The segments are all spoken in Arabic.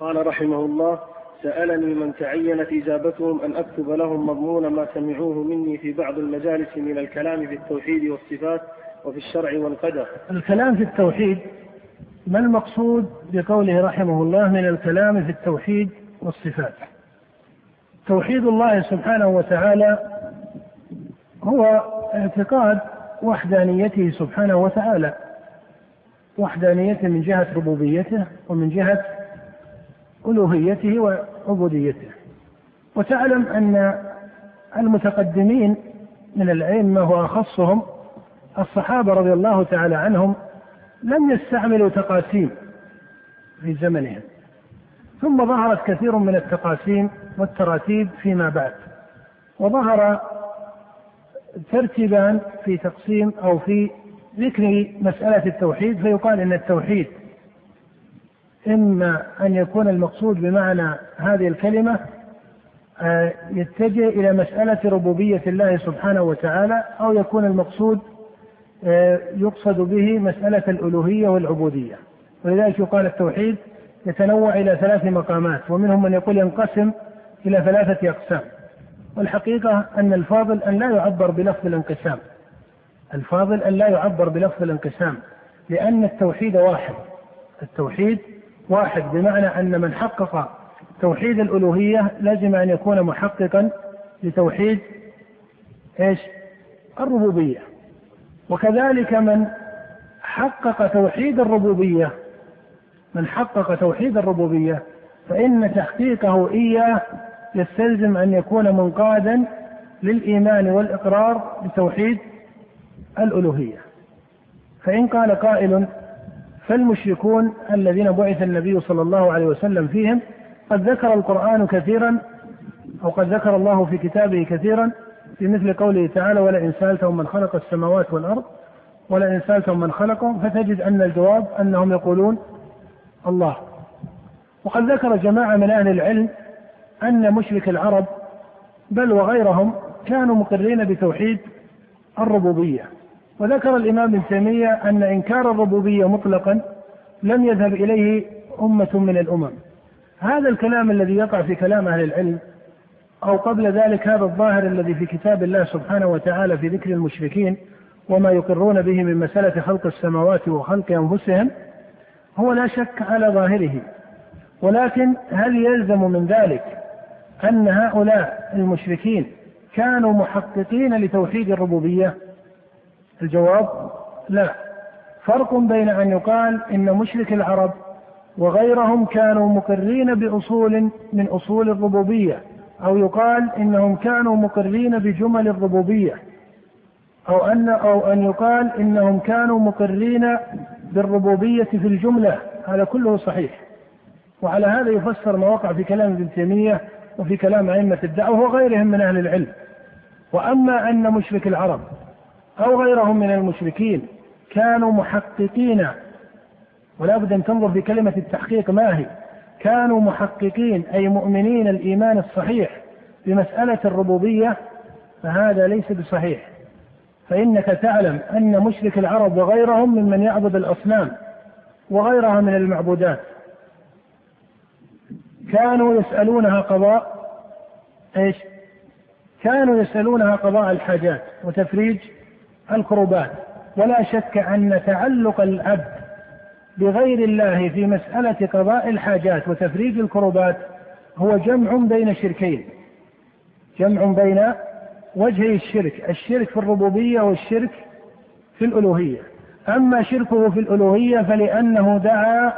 قال رحمه الله سألني من تعينت إجابتهم أن أكتب لهم مضمون ما سمعوه مني في بعض المجالس من الكلام في التوحيد والصفات وفي الشرع والقدر. الكلام في التوحيد ما المقصود بقوله رحمه الله من الكلام في التوحيد والصفات؟ توحيد الله سبحانه وتعالى هو اعتقاد وحدانيته سبحانه وتعالى وحدانيته من جهة ربوبيته ومن جهة ألوهيته وعبوديته. وتعلم أن المتقدمين من الأئمة وأخصهم الصحابة رضي الله تعالى عنهم لم يستعملوا تقاسيم في زمنهم. ثم ظهرت كثير من التقاسيم والتراتيب فيما بعد. وظهر ترتيبان في تقسيم أو في ذكر مسألة التوحيد فيقال إن التوحيد إما أن يكون المقصود بمعنى هذه الكلمة آه، يتجه إلى مسألة ربوبية الله سبحانه وتعالى أو يكون المقصود آه، يقصد به مسألة الألوهية والعبودية. ولذلك يقال التوحيد يتنوع إلى ثلاث مقامات ومنهم من يقول ينقسم إلى ثلاثة أقسام. والحقيقة أن الفاضل أن لا يعبر بلفظ الانقسام. الفاضل أن لا يعبر بلفظ الانقسام لأن التوحيد واحد. التوحيد واحد بمعنى أن من حقق توحيد الألوهية لازم أن يكون محققا لتوحيد إيش؟ الربوبية وكذلك من حقق توحيد الربوبية من حقق توحيد الربوبية فإن تحقيقه إياه يستلزم أن يكون منقادا للإيمان والإقرار بتوحيد الألوهية فإن قال قائل فالمشركون الذين بعث النبي صلى الله عليه وسلم فيهم قد ذكر القرآن كثيرا أو قد ذكر الله في كتابه كثيرا في مثل قوله تعالى ولئن سألتهم من خلق السماوات والأرض ولئن سألتهم من خلقهم فتجد أن الجواب أنهم يقولون الله. وقد ذكر جماعة من أهل العلم أن مشرك العرب بل وغيرهم كانوا مقرين بتوحيد الربوبية. وذكر الإمام ابن تيمية أن إنكار الربوبية مطلقا لم يذهب إليه أمة من الأمم. هذا الكلام الذي يقع في كلام أهل العلم أو قبل ذلك هذا الظاهر الذي في كتاب الله سبحانه وتعالى في ذكر المشركين وما يقرون به من مسألة خلق السماوات وخلق أنفسهم هو لا شك على ظاهره. ولكن هل يلزم من ذلك أن هؤلاء المشركين كانوا محققين لتوحيد الربوبية؟ الجواب لا. فرق بين أن يقال إن مشرك العرب وغيرهم كانوا مقرين بأصول من أصول الربوبية أو يقال إنهم كانوا مقرين بجمل الربوبية أو أن أو أن يقال إنهم كانوا مقرين بالربوبية في الجملة. هذا كله صحيح. وعلى هذا يفسر ما وقع في كلام ابن تيمية وفي كلام أئمة الدعوة وغيرهم من أهل العلم. وأما أن مشرك العرب أو غيرهم من المشركين كانوا محققين. ولا بد أن تنظر في كلمة التحقيق ما هي. كانوا محققين أي مؤمنين الإيمان الصحيح بمسألة الربوبية فهذا ليس بصحيح. فإنك تعلم أن مشرك العرب وغيرهم ممن يعبد الأصنام وغيرها من المعبودات. كانوا يسألونها قضاء إيش؟ كانوا يسألونها قضاء الحاجات وتفريج الكروبات ولا شك أن تعلق العبد بغير الله في مسألة قضاء الحاجات وتفريج الكروبات هو جمع بين شركين. جمع بين وجهي الشرك الشرك في الربوبية والشرك في الألوهية. أما شركه في الألوهية فلأنه دعا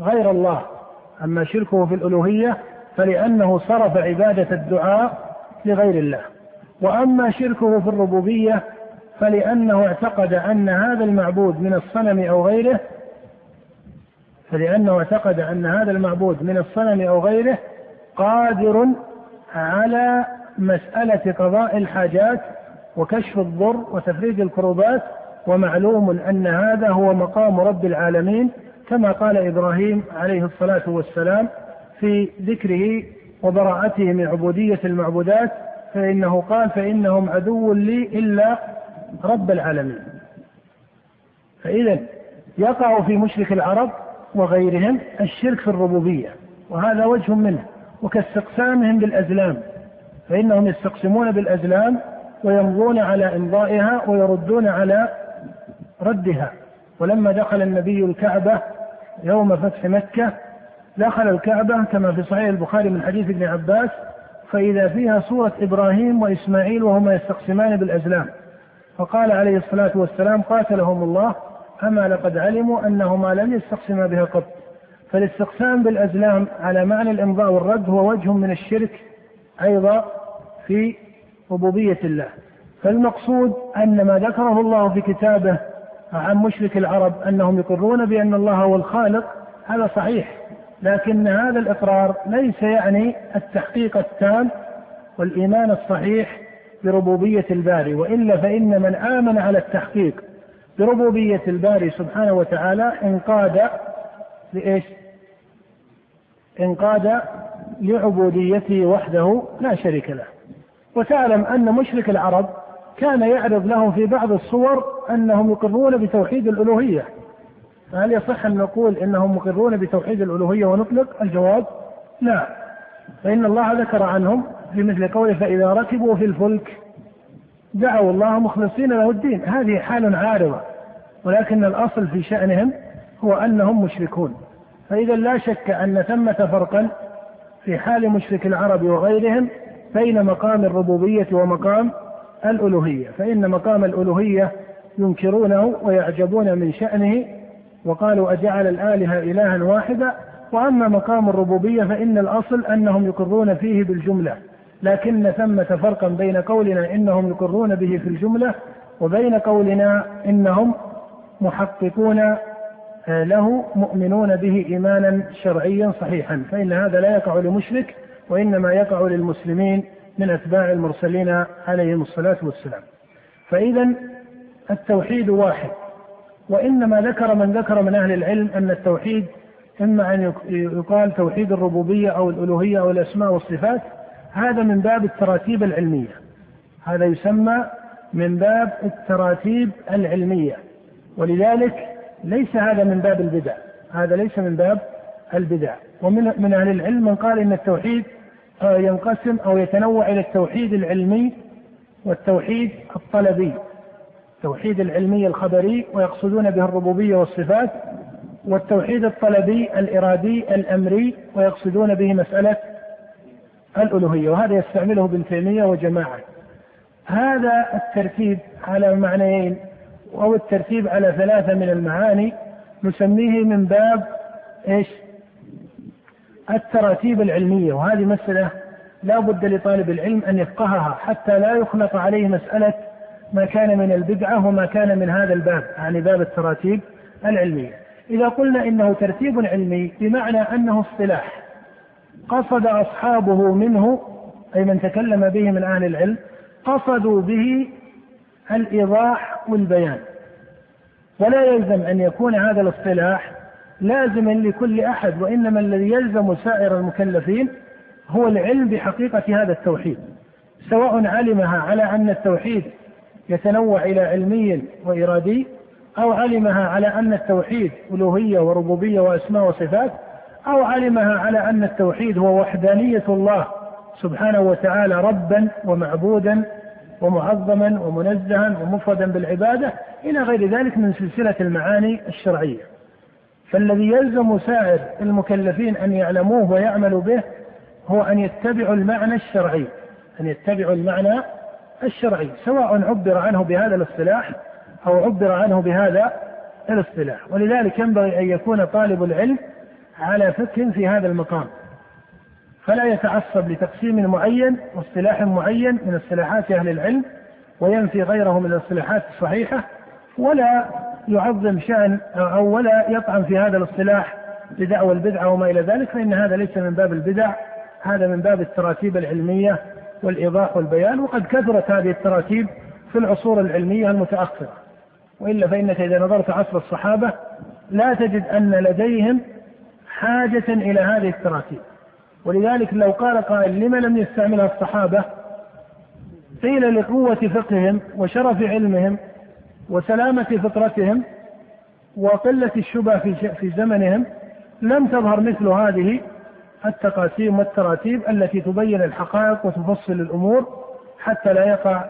غير الله. أما شركه في الألوهية فلأنه صرف عبادة الدعاء لغير الله. وأما شركه في الربوبية فلأنه اعتقد أن هذا المعبود من الصنم أو غيره فلأنه اعتقد أن هذا المعبود من الصنم أو غيره قادر على مسألة قضاء الحاجات وكشف الضر وتفريج الكروبات ومعلوم أن هذا هو مقام رب العالمين كما قال إبراهيم عليه الصلاة والسلام في ذكره وبراءته من عبودية المعبودات فإنه قال فإنهم عدو لي إلا رب العالمين. فإذا يقع في مشرك العرب وغيرهم الشرك في الربوبية وهذا وجه منه وكاستقسامهم بالأزلام. فإنهم يستقسمون بالأزلام ويمضون على إمضائها ويردون على ردها. ولما دخل النبي الكعبة يوم فتح مكة دخل الكعبة كما في صحيح البخاري من حديث ابن عباس فإذا فيها صورة إبراهيم وإسماعيل وهما يستقسمان بالأزلام. فقال عليه الصلاة والسلام قاتلهم الله أما لقد علموا أنهما لم يستقسما بها قط. فالاستقسام بالأزلام على معنى الإمضاء والرد هو وجه من الشرك أيضا في ربوبية الله. فالمقصود أن ما ذكره الله في كتابه عن مشرك العرب أنهم يقرون بأن الله هو الخالق هذا صحيح. لكن هذا الإقرار ليس يعني التحقيق التام والإيمان الصحيح بربوبية الباري وإلا فإن من آمن على التحقيق بربوبية الباري سبحانه وتعالى انقاد لإيش؟ انقاد لعبوديته وحده لا شريك له. وتعلم أن مشرك العرب كان يعرض لهم في بعض الصور أنهم يقرون بتوحيد الألوهية. فهل يصح أن نقول إنهم مقرون بتوحيد الألوهية ونطلق الجواب؟ لا. فإن الله ذكر عنهم في مثل قوله فإذا ركبوا في الفلك دعوا الله مخلصين له الدين. هذه حال عارضة ولكن الأصل في شأنهم هو أنهم مشركون. فإذا لا شك أن ثمة فرقا في حال مشرك العرب وغيرهم بين مقام الربوبية ومقام الألوهية. فإن مقام الألوهية ينكرونه ويعجبون من شأنه وقالوا أجعل الآلهة إلها واحدا؟ وأما مقام الربوبية فإن الأصل أنهم يقرون فيه بالجملة لكن ثمة فرقا بين قولنا إنهم يقرون به في الجملة وبين قولنا إنهم محققون آه، له مؤمنون به إيمانا شرعيا صحيحا فإن هذا لا يقع لمشرك وإنما يقع للمسلمين من أتباع المرسلين عليهم الصلاة والسلام. فإذا التوحيد واحد وإنما ذكر من ذكر من أهل العلم أن التوحيد إما أن يقال توحيد الربوبية أو الألوهية أو الأسماء والصفات هذا من باب التراتيب العلمية. هذا يسمى من باب التراتيب العلمية. ولذلك ليس هذا من باب البدع. هذا ليس من باب البدع. ومن من أهل العلم من قال إن التوحيد آه، ينقسم أو يتنوع إلى التوحيد العلمي والتوحيد الطلبي. التوحيد العلمي الخبري ويقصدون به الربوبية والصفات والتوحيد الطلبي الإرادي الأمري ويقصدون به مسألة الألوهية وهذا يستعمله ابن تيمية وجماعة. هذا الترتيب على معنيين أو الترتيب على ثلاثة من المعاني نسميه من باب إيش؟ التراتيب العلمية. وهذه مسألة لا بد لطالب العلم أن يفقهها حتى لا يخلط عليه مسألة ما كان من البدعة وما كان من هذا الباب يعني باب التراتيب العلمية إذا قلنا إنه ترتيب علمي بمعنى أنه اصطلاح. قصد أصحابه منه أي من تكلم به من أهل العلم قصدوا به الإيضاح والبيان. ولا يلزم أن يكون هذا الاصطلاح لازما لكل أحد وإنما الذي يلزم سائر المكلفين هو العلم بحقيقة هذا التوحيد. سواء علمها على أن التوحيد يتنوع إلى علمي وإرادي أو علمها على أن التوحيد ألوهية وربوبية وأسماء وصفات أو علمها على أن التوحيد هو وحدانية الله سبحانه وتعالى ربا ومعبودا ومعظما ومنزها ومفردا بالعبادة إلى غير ذلك من سلسلة المعاني الشرعية. فالذي يلزم سائر المكلفين أن يعلموه ويعملوا به هو أن يتبعوا المعنى الشرعي أن يتبعوا المعنى الشرعي سواء عبر عنه بهذا الاصطلاح أو عبر عنه بهذا الاصطلاح. ولذلك ينبغي أن يكون طالب العلم على فقه في هذا المقام. فلا يتعصب لتقسيم معين واصطلاح معين من اصطلاحات أهل العلم وينفي غيره من الاصطلاحات الصحيحة ولا يعظم شأن أو ولا يطعن في هذا الاصطلاح بدعوى البدعة وما إلى ذلك فإن هذا ليس من باب البدع هذا من باب التراتيب العلمية والإيضاح والبيان وقد كثرت هذه التراتيب في العصور العلمية المتأخرة. وإلا فإنك إذا نظرت عصر الصحابة لا تجد أن لديهم حاجة إلى هذه التراتيب. ولذلك لو قال قائل لما لم يستعملها الصحابة؟ قيل لقوة فقههم وشرف علمهم وسلامة فطرتهم وقلة الشبه في في زمنهم لم تظهر مثل هذه التقاسيم والتراتيب التي تبين الحقائق وتفصل الأمور حتى لا يقع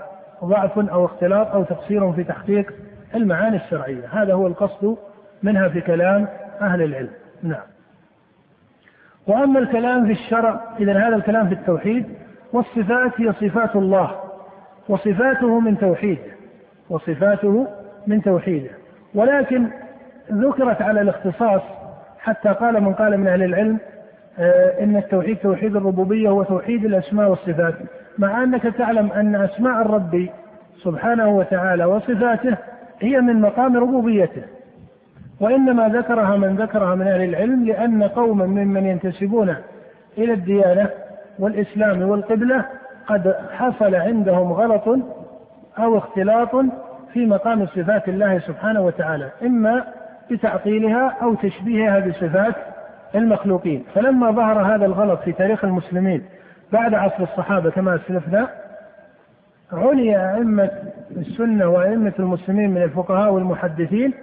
ضعف أو اختلاط أو تقصير في تحقيق المعاني الشرعية، هذا هو القصد منها في كلام أهل العلم، نعم. وأما الكلام في الشرع اذا هذا الكلام في التوحيد والصفات هي صفات الله وصفاته من توحيده وصفاته من توحيده. ولكن ذكرت على الاختصاص حتى قال من قال من أهل العلم آه، إن التوحيد توحيد الربوبية هو توحيد الأسماء والصفات مع أنك تعلم أن أسماء الرب سبحانه وتعالى وصفاته هي من مقام ربوبيته. وإنما ذكرها من ذكرها من أهل العلم لأن قوما ممن ينتسبون إلى الديانة والإسلام والقبلة قد حصل عندهم غلط أو اختلاط في مقام صفات الله سبحانه وتعالى إما بتعطيلها أو تشبيهها بصفات المخلوقين. فلما ظهر هذا الغلط في تاريخ المسلمين بعد عصر الصحابة كما أسلفنا عني أئمة السنة وأئمة المسلمين من الفقهاء والمحدثين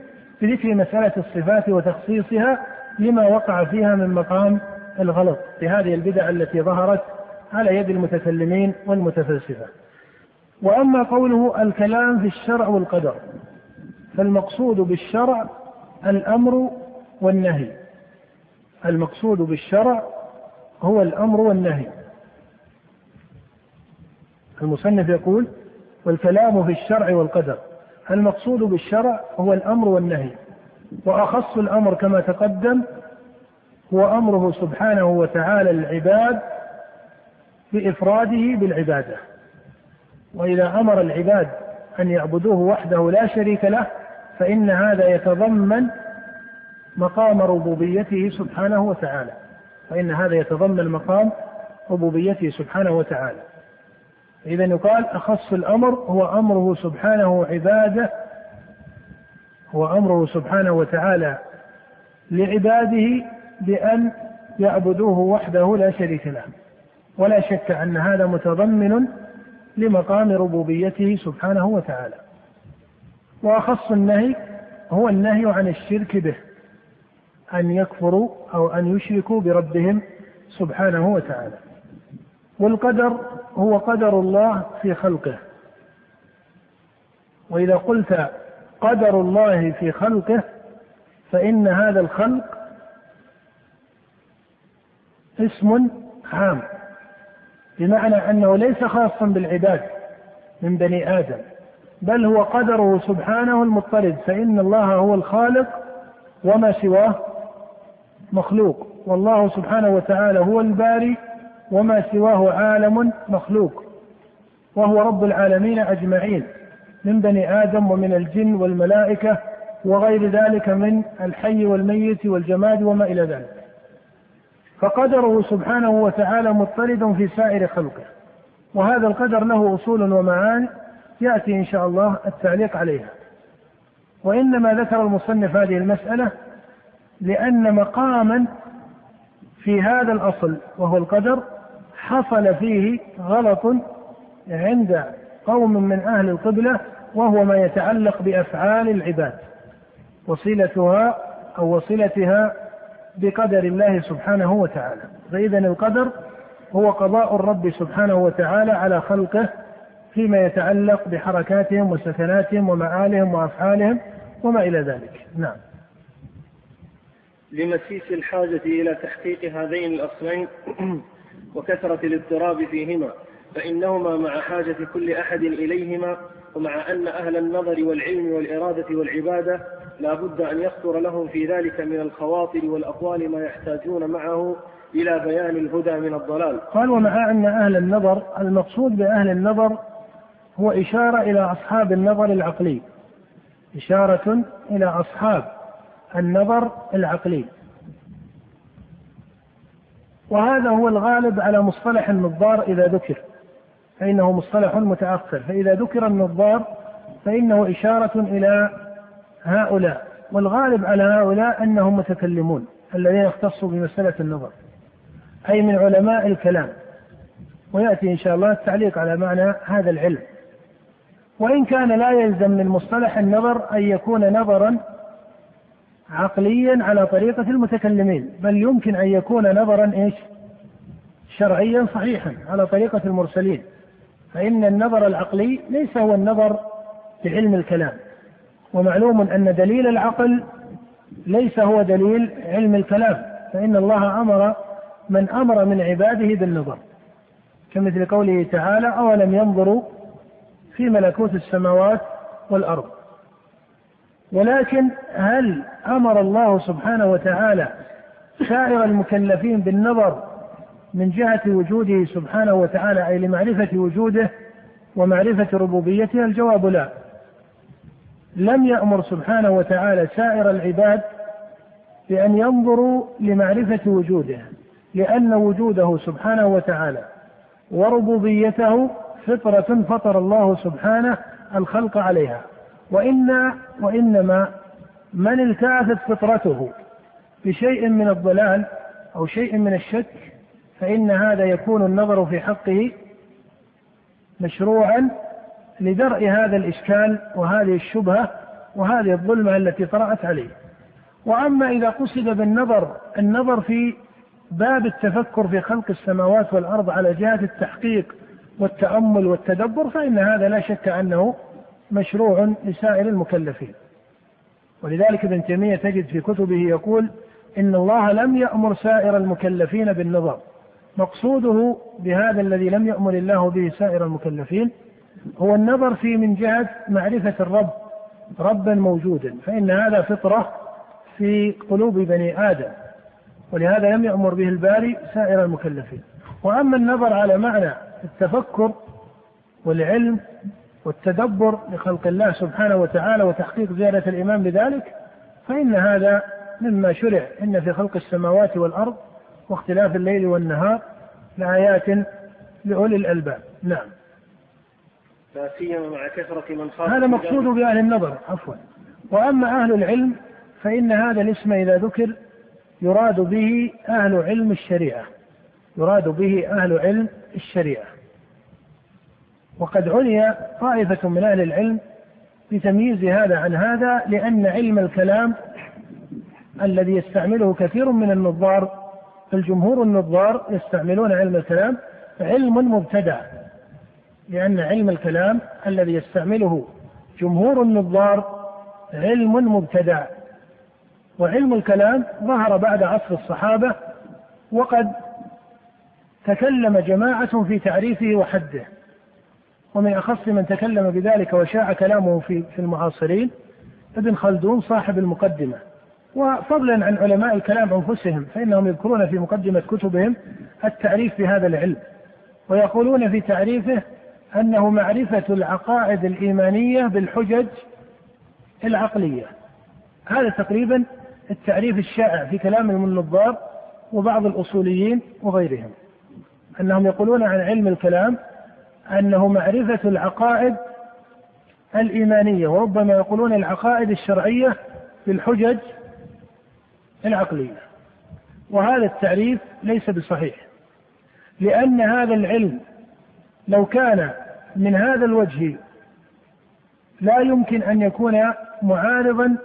بذكر مسألة الصفات وتخصيصها لما وقع فيها من مقام الغلط في هذه البدع التي ظهرت على يد المتكلمين والمتفلسفة. وأما قوله الكلام في الشرع والقدر فالمقصود بالشرع الأمر والنهي. المقصود بالشرع هو الأمر والنهي. المصنف يقول والكلام في الشرع والقدر. المقصود بالشرع هو الأمر والنهي وأخص الأمر كما تقدم هو أمره سبحانه وتعالى العباد بإفراده بالعبادة. وإذا أمر العباد أن يعبدوه وحده لا شريك له فإن هذا يتضمن مقام ربوبيته سبحانه وتعالى. فإن هذا يتضمن مقام ربوبيته سبحانه وتعالى. إذا يقال أخص الأمر هو أمره سبحانه عباده هو أمره سبحانه وتعالى لعباده بأن يعبدوه وحده لا شريك له. ولا شك أن هذا متضمن لمقام ربوبيته سبحانه وتعالى. وأخص النهي هو النهي عن الشرك به أن يكفروا أو أن يشركوا بربهم سبحانه وتعالى. والقدر هو قدر الله في خلقه. وإذا قلت قدر الله في خلقه فإن هذا الخلق اسم عام. بمعنى أنه ليس خاصا بالعباد من بني آدم بل هو قدره سبحانه المضطرد فإن الله هو الخالق وما سواه مخلوق. والله سبحانه وتعالى هو الباري وما سواه عالم مخلوق وهو رب العالمين أجمعين من بني آدم ومن الجن والملائكة وغير ذلك من الحي والميت والجماد وما إلى ذلك. فقدره سبحانه وتعالى مضطرد في سائر خلقه. وهذا القدر له أصول ومعاني يأتي إن شاء الله التعليق عليها. وإنما ذكر المصنف هذه المسألة لأن مقاما في هذا الأصل وهو القدر حصل فيه غلط عند قوم من أهل القبلة وهو ما يتعلق بأفعال العباد وصلتها أو وصلتها بقدر الله سبحانه وتعالى. فإذا القدر هو قضاء الرب سبحانه وتعالى على خلقه فيما يتعلق بحركاتهم وسكناتهم ومعالهم وأفعالهم وما إلى ذلك. نعم. لمسيس الحاجة إلى تحقيق هذين الأصلين وكثرة الاضطراب فيهما فإنهما مع حاجة كل أحد إليهما ومع أن أهل النظر والعلم والإرادة والعبادة لا بد أن يخطر لهم في ذلك من الخواطر والأقوال ما يحتاجون معه إلى بيان الهدى من الضلال. قال ومع أن أهل النظر المقصود بأهل النظر هو إشارة إلى أصحاب النظر العقلي. إشارة إلى أصحاب النظر العقلي. وهذا هو الغالب على مصطلح النظار إذا ذكر فإنه مصطلح متأخر فإذا ذكر النظار فإنه إشارة إلى هؤلاء والغالب على هؤلاء أنهم متكلمون الذين اختصوا بمسألة النظر أي من علماء الكلام ويأتي إن شاء الله التعليق على معنى هذا العلم. وإن كان لا يلزم من مصطلح النظر أن يكون نظرا عقليا على طريقة المتكلمين بل يمكن أن يكون نظرا إيش؟ شرعيا صحيحا على طريقة المرسلين. فإن النظر العقلي ليس هو النظر في علم الكلام. ومعلوم أن دليل العقل ليس هو دليل علم الكلام. فإن الله أمر من أمر من عباده بالنظر. كمثل قوله تعالى أولم ينظروا في ملكوت السماوات والأرض؟ ولكن هل أمر الله سبحانه وتعالى سائر المكلفين بالنظر من جهة وجوده سبحانه وتعالى أي لمعرفة وجوده ومعرفة ربوبيته؟ الجواب لا. لم يأمر سبحانه وتعالى سائر العباد بأن ينظروا لمعرفة وجوده لأن وجوده سبحانه وتعالى وربوبيته فطرة فطر الله سبحانه الخلق عليها. وإن وإنما من التعثت فطرته بشيء من الضلال أو شيء من الشك فإن هذا يكون النظر في حقه مشروعا لدرء هذا الإشكال وهذه الشبهة وهذه الظلمة التي طرأت عليه. وأما إذا قصد بالنظر النظر في باب التفكر في خلق السماوات والأرض على جهة التحقيق والتأمل والتدبر فإن هذا لا شك أنه مشروع لسائر المكلفين. ولذلك ابن تيمية تجد في كتبه يقول إن الله لم يأمر سائر المكلفين بالنظر. مقصوده بهذا الذي لم يأمر الله به سائر المكلفين هو النظر في من جهة معرفة الرب ربا موجودا. فإن هذا فطرة في قلوب بني آدم. ولهذا لم يأمر به الباري سائر المكلفين. وأما النظر على معنى التفكر والعلم والتدبر لخلق الله سبحانه وتعالى وتحقيق زيادة الإيمان بذلك فإن هذا مما شرع. إن في خلق السماوات والأرض واختلاف الليل والنهار لآيات لأولي الألباب. نعم. لا سيما مع كثرة من خاف هذا مقصود بأهل النظر. عفوا. وأما أهل العلم فإن هذا الاسم إذا ذكر يراد به أهل علم الشريعة. يراد به أهل علم الشريعة. وقد عني طائفة من أهل العلم بتمييز هذا عن هذا لأن علم الكلام الذي يستعمله كثير من النظار الجمهور النظار يستعملون علم الكلام علم مبتدع لأن علم الكلام الذي يستعمله جمهور النظار علم مبتدع وعلم الكلام ظهر بعد عصر الصحابة وقد تكلم جماعة في تعريفه وحده. ومن أخص من تكلم بذلك وشاع كلامه في في المعاصرين ابن خلدون صاحب المقدمة. وفضلا عن علماء الكلام أنفسهم فإنهم يذكرون في مقدمة كتبهم التعريف بهذا العلم. ويقولون في تعريفه أنه معرفة العقائد الإيمانية بالحجج العقلية. هذا تقريبا التعريف الشائع في كلام النظار وبعض الأصوليين وغيرهم. أنهم يقولون عن علم الكلام أنه معرفة العقائد الإيمانية وربما يقولون العقائد الشرعية بالحجج العقلية. وهذا التعريف ليس بصحيح لأن هذا العلم لو كان من هذا الوجه لا يمكن أن يكون معارضا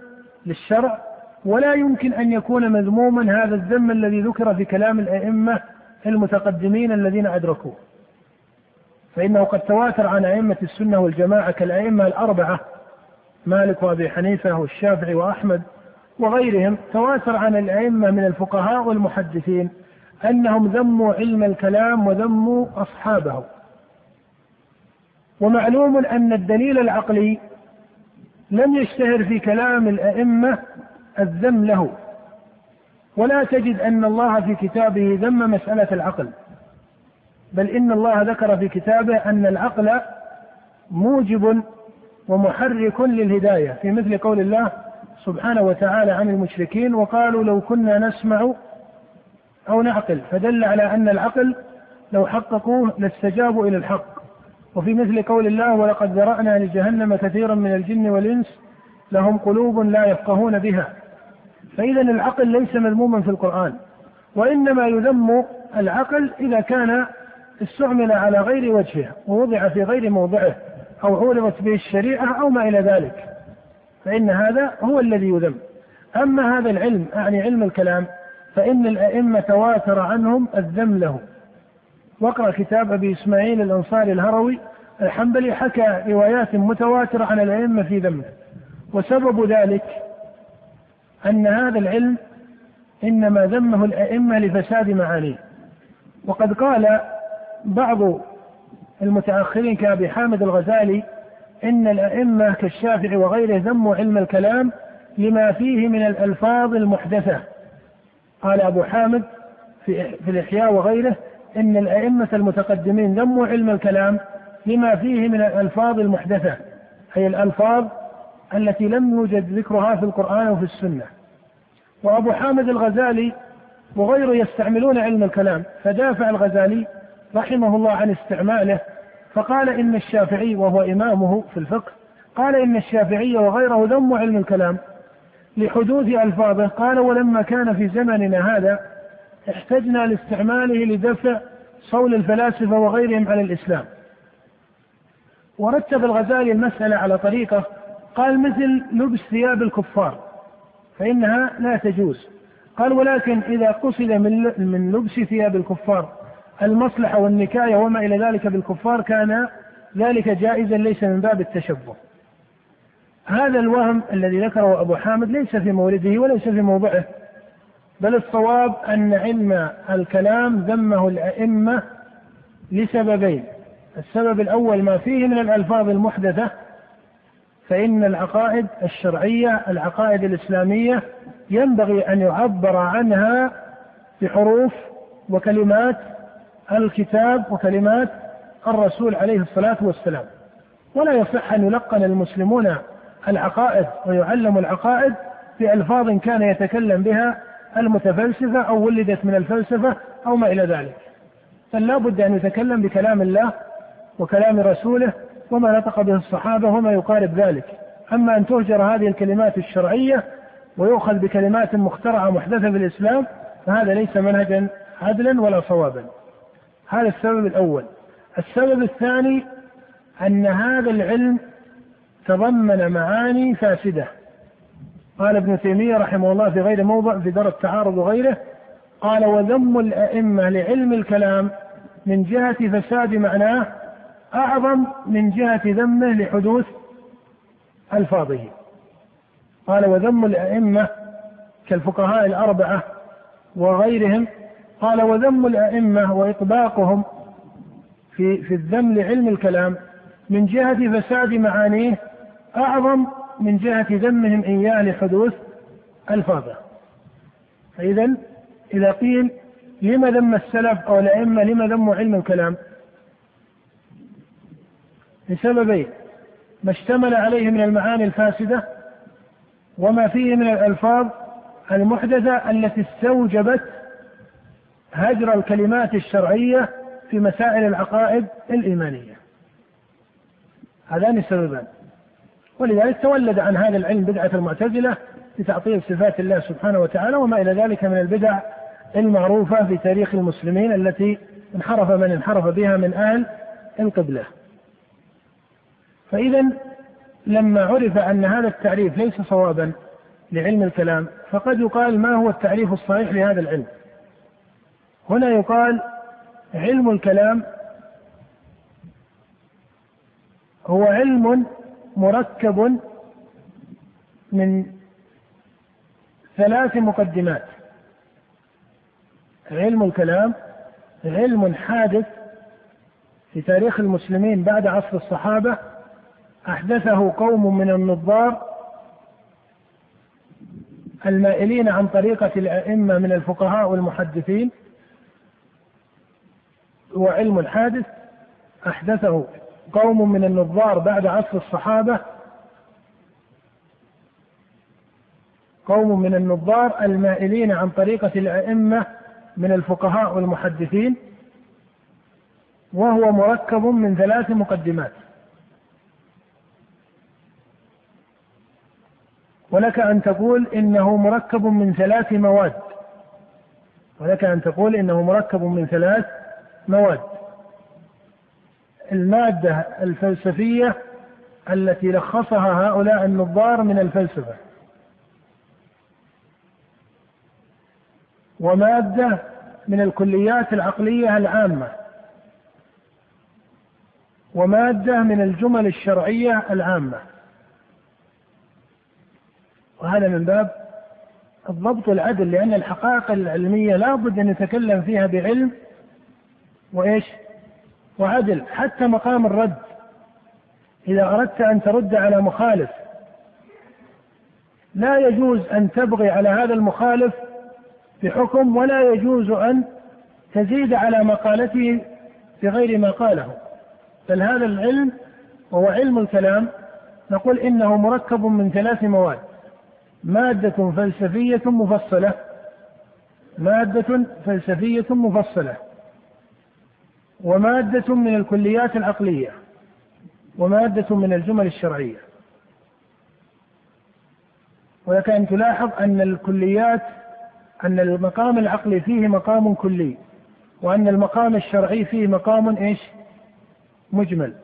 للشرع ولا يمكن أن يكون مذموما هذا الذم الذي ذكر في كلام الأئمة المتقدمين الذين أدركوه. فإنه قد تواتر عن أئمة السنة والجماعة كالأئمة الأربعة مالك وأبي حنيفة والشافعي وأحمد وغيرهم تواتر عن الأئمة من الفقهاء والمحدثين أنهم ذموا علم الكلام وذموا أصحابه. ومعلوم أن الدليل العقلي لم يشتهر في كلام الأئمة الذم له. ولا تجد أن الله في كتابه ذم مسألة العقل. بل إن الله ذكر في كتابه أن العقل موجب ومحرك للهداية في مثل قول الله سبحانه وتعالى عن المشركين وقالوا لو كنا نسمع أو نعقل فدل على أن العقل لو حققوه لاستجابوا إلى الحق. وفي مثل قول الله ولقد ذرأنا لجهنم كثيرا من الجن والإنس لهم قلوب لا يفقهون بها. فإذا العقل ليس مذموما في القرآن وإنما يذم العقل إذا كان استعمل على غير وجهه ووضع في غير موضعه أو عورضت به الشريعة أو ما إلى ذلك. فإن هذا هو الذي يذم. أما هذا العلم أعني علم الكلام فإن الأئمة تواتر عنهم الذم له. واقرأ كتاب أبي إسماعيل الأنصاري الهروي الحنبلي حكى روايات متواترة عن الأئمة في ذمه. وسبب ذلك أن هذا العلم إنما ذمه الأئمة لفساد معانيه. وقد قال بعض المتأخرين كأبي حامد الغزالي إن الأئمة كالشافعي وغيره ذموا علم الكلام لما فيه من الألفاظ المحدثة. قال أبو حامد في, في الإحياء وغيره إن الأئمة المتقدمين ذموا علم الكلام لما فيه من الألفاظ المحدثة أي الألفاظ التي لم يوجد ذكرها في القرآن وفي السنة. وأبو حامد الغزالي وغيره يستعملون علم الكلام فدافع الغزالي رحمه الله عن استعماله فقال إن الشافعي وهو إمامه في الفقه قال إن الشافعي وغيره ذموا علم الكلام لحدوث ألفاظه قال ولما كان في زمننا هذا احتجنا لاستعماله لدفع صول الفلاسفة وغيرهم على الإسلام. ورتب الغزالي المسألة على طريقة قال مثل لبس ثياب الكفار فإنها لا تجوز. قال ولكن إذا قصد من لبس ثياب الكفار المصلحة والنكاية وما إلى ذلك بالكفار كان ذلك جائزا ليس من باب التشبه. هذا الوهم الذي ذكره أبو حامد ليس في مورده وليس في موضعه بل الصواب أن علم الكلام ذمه الأئمة لسببين. السبب الأول ما فيه من الألفاظ المحدثة فإن العقائد الشرعية العقائد الإسلامية ينبغي أن يعبر عنها بحروف وكلمات الكتاب وكلمات الرسول عليه الصلاة والسلام. ولا يصح أن يلقن المسلمون العقائد ويعلم العقائد بألفاظ كان يتكلم بها المتفلسفة أو ولدت من الفلسفة أو ما إلى ذلك. بل بد أن يتكلم بكلام الله وكلام رسوله وما نطق به الصحابة وما يقارب ذلك. أما أن تهجر هذه الكلمات الشرعية ويؤخذ بكلمات مخترعة محدثة في الإسلام فهذا ليس منهجا عدلا ولا صوابا. هذا السبب الأول. السبب الثاني أن هذا العلم تضمن معاني فاسدة. قال ابن تيمية رحمه الله في غير موضع في دار التعارض وغيره قال وذم الأئمة لعلم الكلام من جهة فساد معناه أعظم من جهة ذمه لحدوث ألفاظه. قال وذم الأئمة كالفقهاء الأربعة وغيرهم قال وذم الأئمة وإطباقهم في في الذم لعلم الكلام من جهة فساد معانيه أعظم من جهة ذمهم إياه لحدوث ألفاظه فإذا إذا قيل لما ذم السلف أو الأئمة لما ذموا علم الكلام لسببين ما اشتمل عليه من المعاني الفاسدة وما فيه من الألفاظ المحدثة التي استوجبت هجر الكلمات الشرعية في مسائل العقائد الإيمانية. هذان السببان. ولذلك تولد عن هذا العلم بدعة المعتزلة لتعطيل صفات الله سبحانه وتعالى وما إلى ذلك من البدع المعروفة في تاريخ المسلمين التي انحرف من انحرف بها من أهل القبلة. فإذا لما عرف أن هذا التعريف ليس صوابا لعلم الكلام فقد يقال ما هو التعريف الصحيح لهذا العلم. هنا يقال علم الكلام هو علم مركب من ثلاث مقدمات. علم الكلام علم حادث في تاريخ المسلمين بعد عصر الصحابة. أحدثه قوم من النظار المائلين عن طريقة الأئمة من الفقهاء والمحدثين. هو علم حادث أحدثه قوم من النظار بعد عصر الصحابة. قوم من النظار المائلين عن طريقة الأئمة من الفقهاء والمحدثين وهو مركب من ثلاث مقدمات. ولك أن تقول إنه مركب من ثلاث مواد. ولك أن تقول إنه مركب من ثلاث مواد. المادة الفلسفية التي لخصها هؤلاء النظار من الفلسفة. ومادة من الكليات العقلية العامة. ومادة من الجمل الشرعية العامة. وهذا من باب الضبط والعدل لأن الحقائق العلمية لا بد أن نتكلم فيها بعلم وإيش؟ وعدل حتى مقام الرد. إذا أردت أن ترد على مخالف لا يجوز أن تبغي على هذا المخالف بحكم ولا يجوز أن تزيد على مقالته بغير ما قاله. بل هذا العلم وهو علم الكلام نقول إنه مركب من ثلاث مواد. مادة فلسفية مفصلة. مادة فلسفية مفصلة. ومادة من الكليات العقلية ومادة من الجمل الشرعية. ولك أن تلاحظ أن الكليات أن المقام العقلي فيه مقام كلي وأن المقام الشرعي فيه مقام إيش؟ مجمل.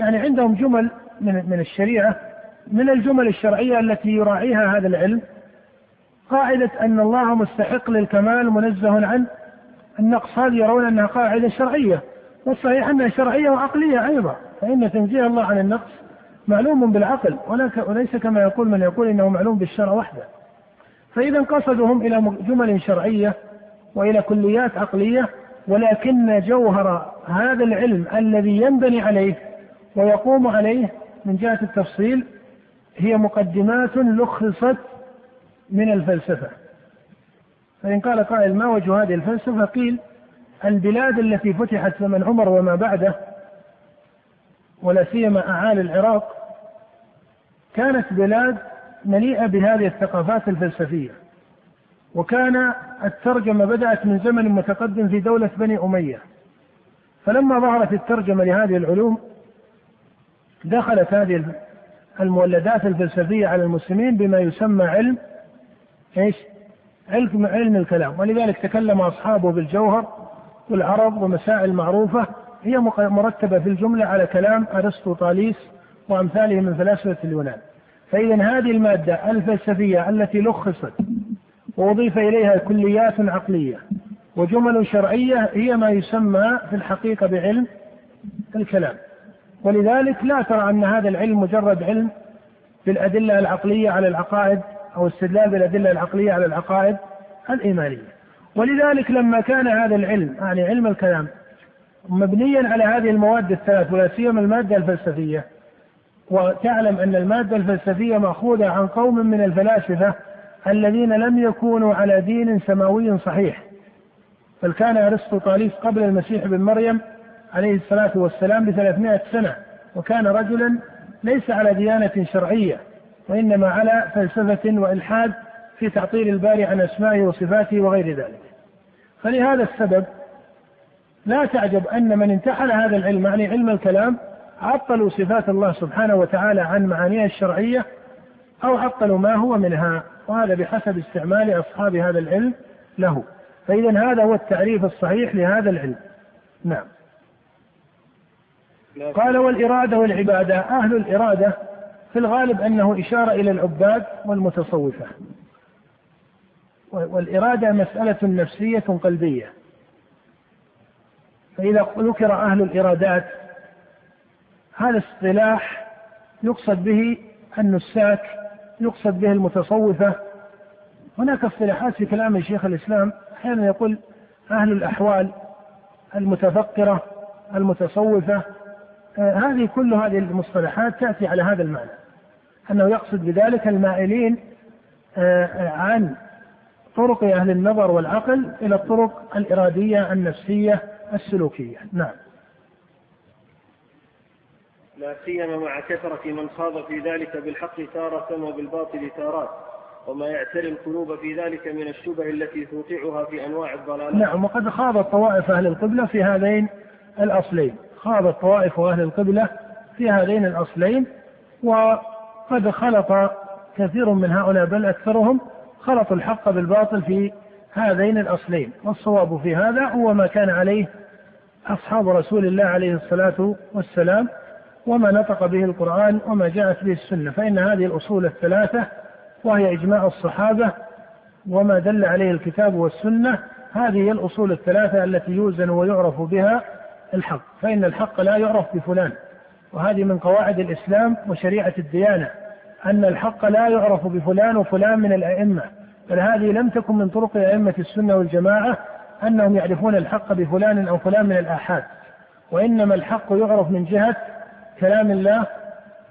يعني عندهم جمل من من الشريعة من الجمل الشرعية التي يراعيها هذا العلم قاعدة أن الله مستحق للكمال منزه عن النقص هذه يرون أنها قاعدة شرعية والصحيح أنها شرعية وعقلية أيضا فإن تنزيه الله عن النقص معلوم بالعقل وليس كما يقول من يقول إنه معلوم بالشرع وحده. فإذا قصدهم إلى جمل شرعية وإلى كليات عقلية ولكن جوهر هذا العلم الذي ينبني عليه ويقوم عليه من جهة التفصيل هي مقدمات لخصت من الفلسفة. فإن قال قائل ما وجه هذه الفلسفة؟ قيل البلاد التي فتحت زمن عمر وما بعده ولا سيما أعالي العراق كانت بلاد مليئة بهذه الثقافات الفلسفية وكان الترجمة بدأت من زمن متقدم في دولة بني أمية فلما ظهرت الترجمة لهذه العلوم دخلت هذه المولدات الفلسفية على المسلمين بما يسمى علم إيش؟ علم علم الكلام. ولذلك تكلم أصحابه بالجوهر والعرض ومسائل معروفة. هي مرتبة في الجملة على كلام أرسطو طاليس وأمثاله من فلاسفة اليونان. فإذا هذه المادة الفلسفية التي لخصت وأضيف إليها كليات عقلية وجمل شرعية هي ما يسمى في الحقيقة بعلم الكلام. ولذلك لا ترى أن هذا العلم مجرد علم بالأدلة العقلية على العقائد أو استدلال بالأدلة العقلية على العقائد الإيمانية. ولذلك لما كان هذا العلم يعني علم الكلام مبنيا على هذه المواد الثلاث ولا سيما المادة الفلسفية. وتعلم أن المادة الفلسفية مأخوذة عن قوم من الفلاسفة الذين لم يكونوا على دين سماوي صحيح. بل كان أرسطو طاليس قبل المسيح بن مريم عليه الصلاة والسلام بثلاثمائة سنة وكان رجلا ليس على ديانة شرعية. وإنما على فلسفة وإلحاد في تعطيل الباري عن أسمائه وصفاته وغير ذلك. فلهذا السبب لا تعجب أن من انتحل هذا العلم يعني علم الكلام عطلوا صفات الله سبحانه وتعالى عن معانيها الشرعية أو عطلوا ما هو منها وهذا بحسب استعمال أصحاب هذا العلم له. فإذا هذا هو التعريف الصحيح لهذا العلم. نعم. قال والإرادة والعبادة أهل الإرادة في الغالب أنه إشارة إلى العباد والمتصوفة. والإرادة مسألة نفسية قلبية. فإذا ذكر أهل الإرادات هذا اصطلاح يقصد به النساك يقصد به المتصوفة. هناك اصطلاحات في كلام شيخ الإسلام أحيانا يقول أهل الأحوال المتفكرة المتصوفة هذه كل هذه المصطلحات تأتي على هذا المعنى أنه يقصد بذلك المائلين آه عن طرق أهل النظر والعقل إلى الطرق الإرادية النفسية السلوكية. نعم. لا سيما مع كثرة من خاض في ذلك بالحق تارة وبالباطل تارات وما يعتري القلوب في ذلك من الشبه التي توقعها في أنواع الضلالات. نعم وقد خاضت طوائف أهل القبلة في هذين الأصلين، خاضت طوائف أهل القبلة في هذين الأصلين وقد خلط كثير من هؤلاء بل أكثرهم خلطوا الحق بالباطل في هذين الأصلين، والصواب في هذا هو ما كان عليه أصحاب رسول الله عليه الصلاة والسلام وما نطق به القرآن وما جاءت به السنة. فإن هذه الأصول الثلاثة وهي إجماع الصحابة وما دل عليه الكتاب والسنة هذه هي الأصول الثلاثة التي يوزن ويعرف بها الحق فإن الحق لا يعرف بفلان. وهذه من قواعد الإسلام وشريعة الديانة أن الحق لا يعرف بفلان وفلان من الأئمة. بل هذه لم تكن من طرق أئمة السنة والجماعة أنهم يعرفون الحق بفلان أو فلان من الآحاد. وإنما الحق يعرف من جهة كلام الله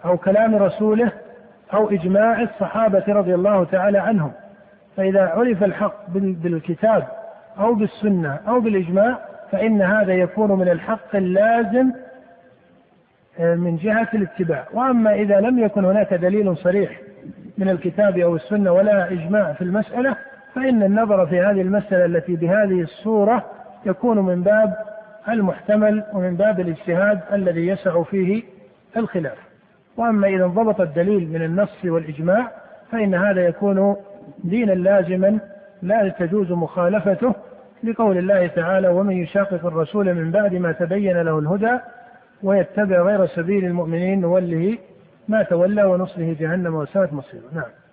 أو كلام رسوله أو إجماع الصحابة رضي الله تعالى عنهم. فإذا عرف الحق بالكتاب أو بالسنة أو بالإجماع فإن هذا يكون من الحق اللازم آه، من جهة الاتباع. وأما إذا لم يكن هناك دليل صريح من الكتاب أو السنة ولا إجماع في المسألة فإن النظر في هذه المسألة التي بهذه الصورة يكون من باب المحتمل ومن باب الاجتهاد الذي يسع فيه الخلاف. وأما إذا انضبط الدليل من النص والإجماع فإن هذا يكون دينا لازما لا تجوز مخالفته لقول الله تعالى ومن يشاقق الرسول من بعد ما تبين له الهدى ويتبع غير سبيل المؤمنين نوله ما تولى ونصله جهنم وساءت مصيره. نعم.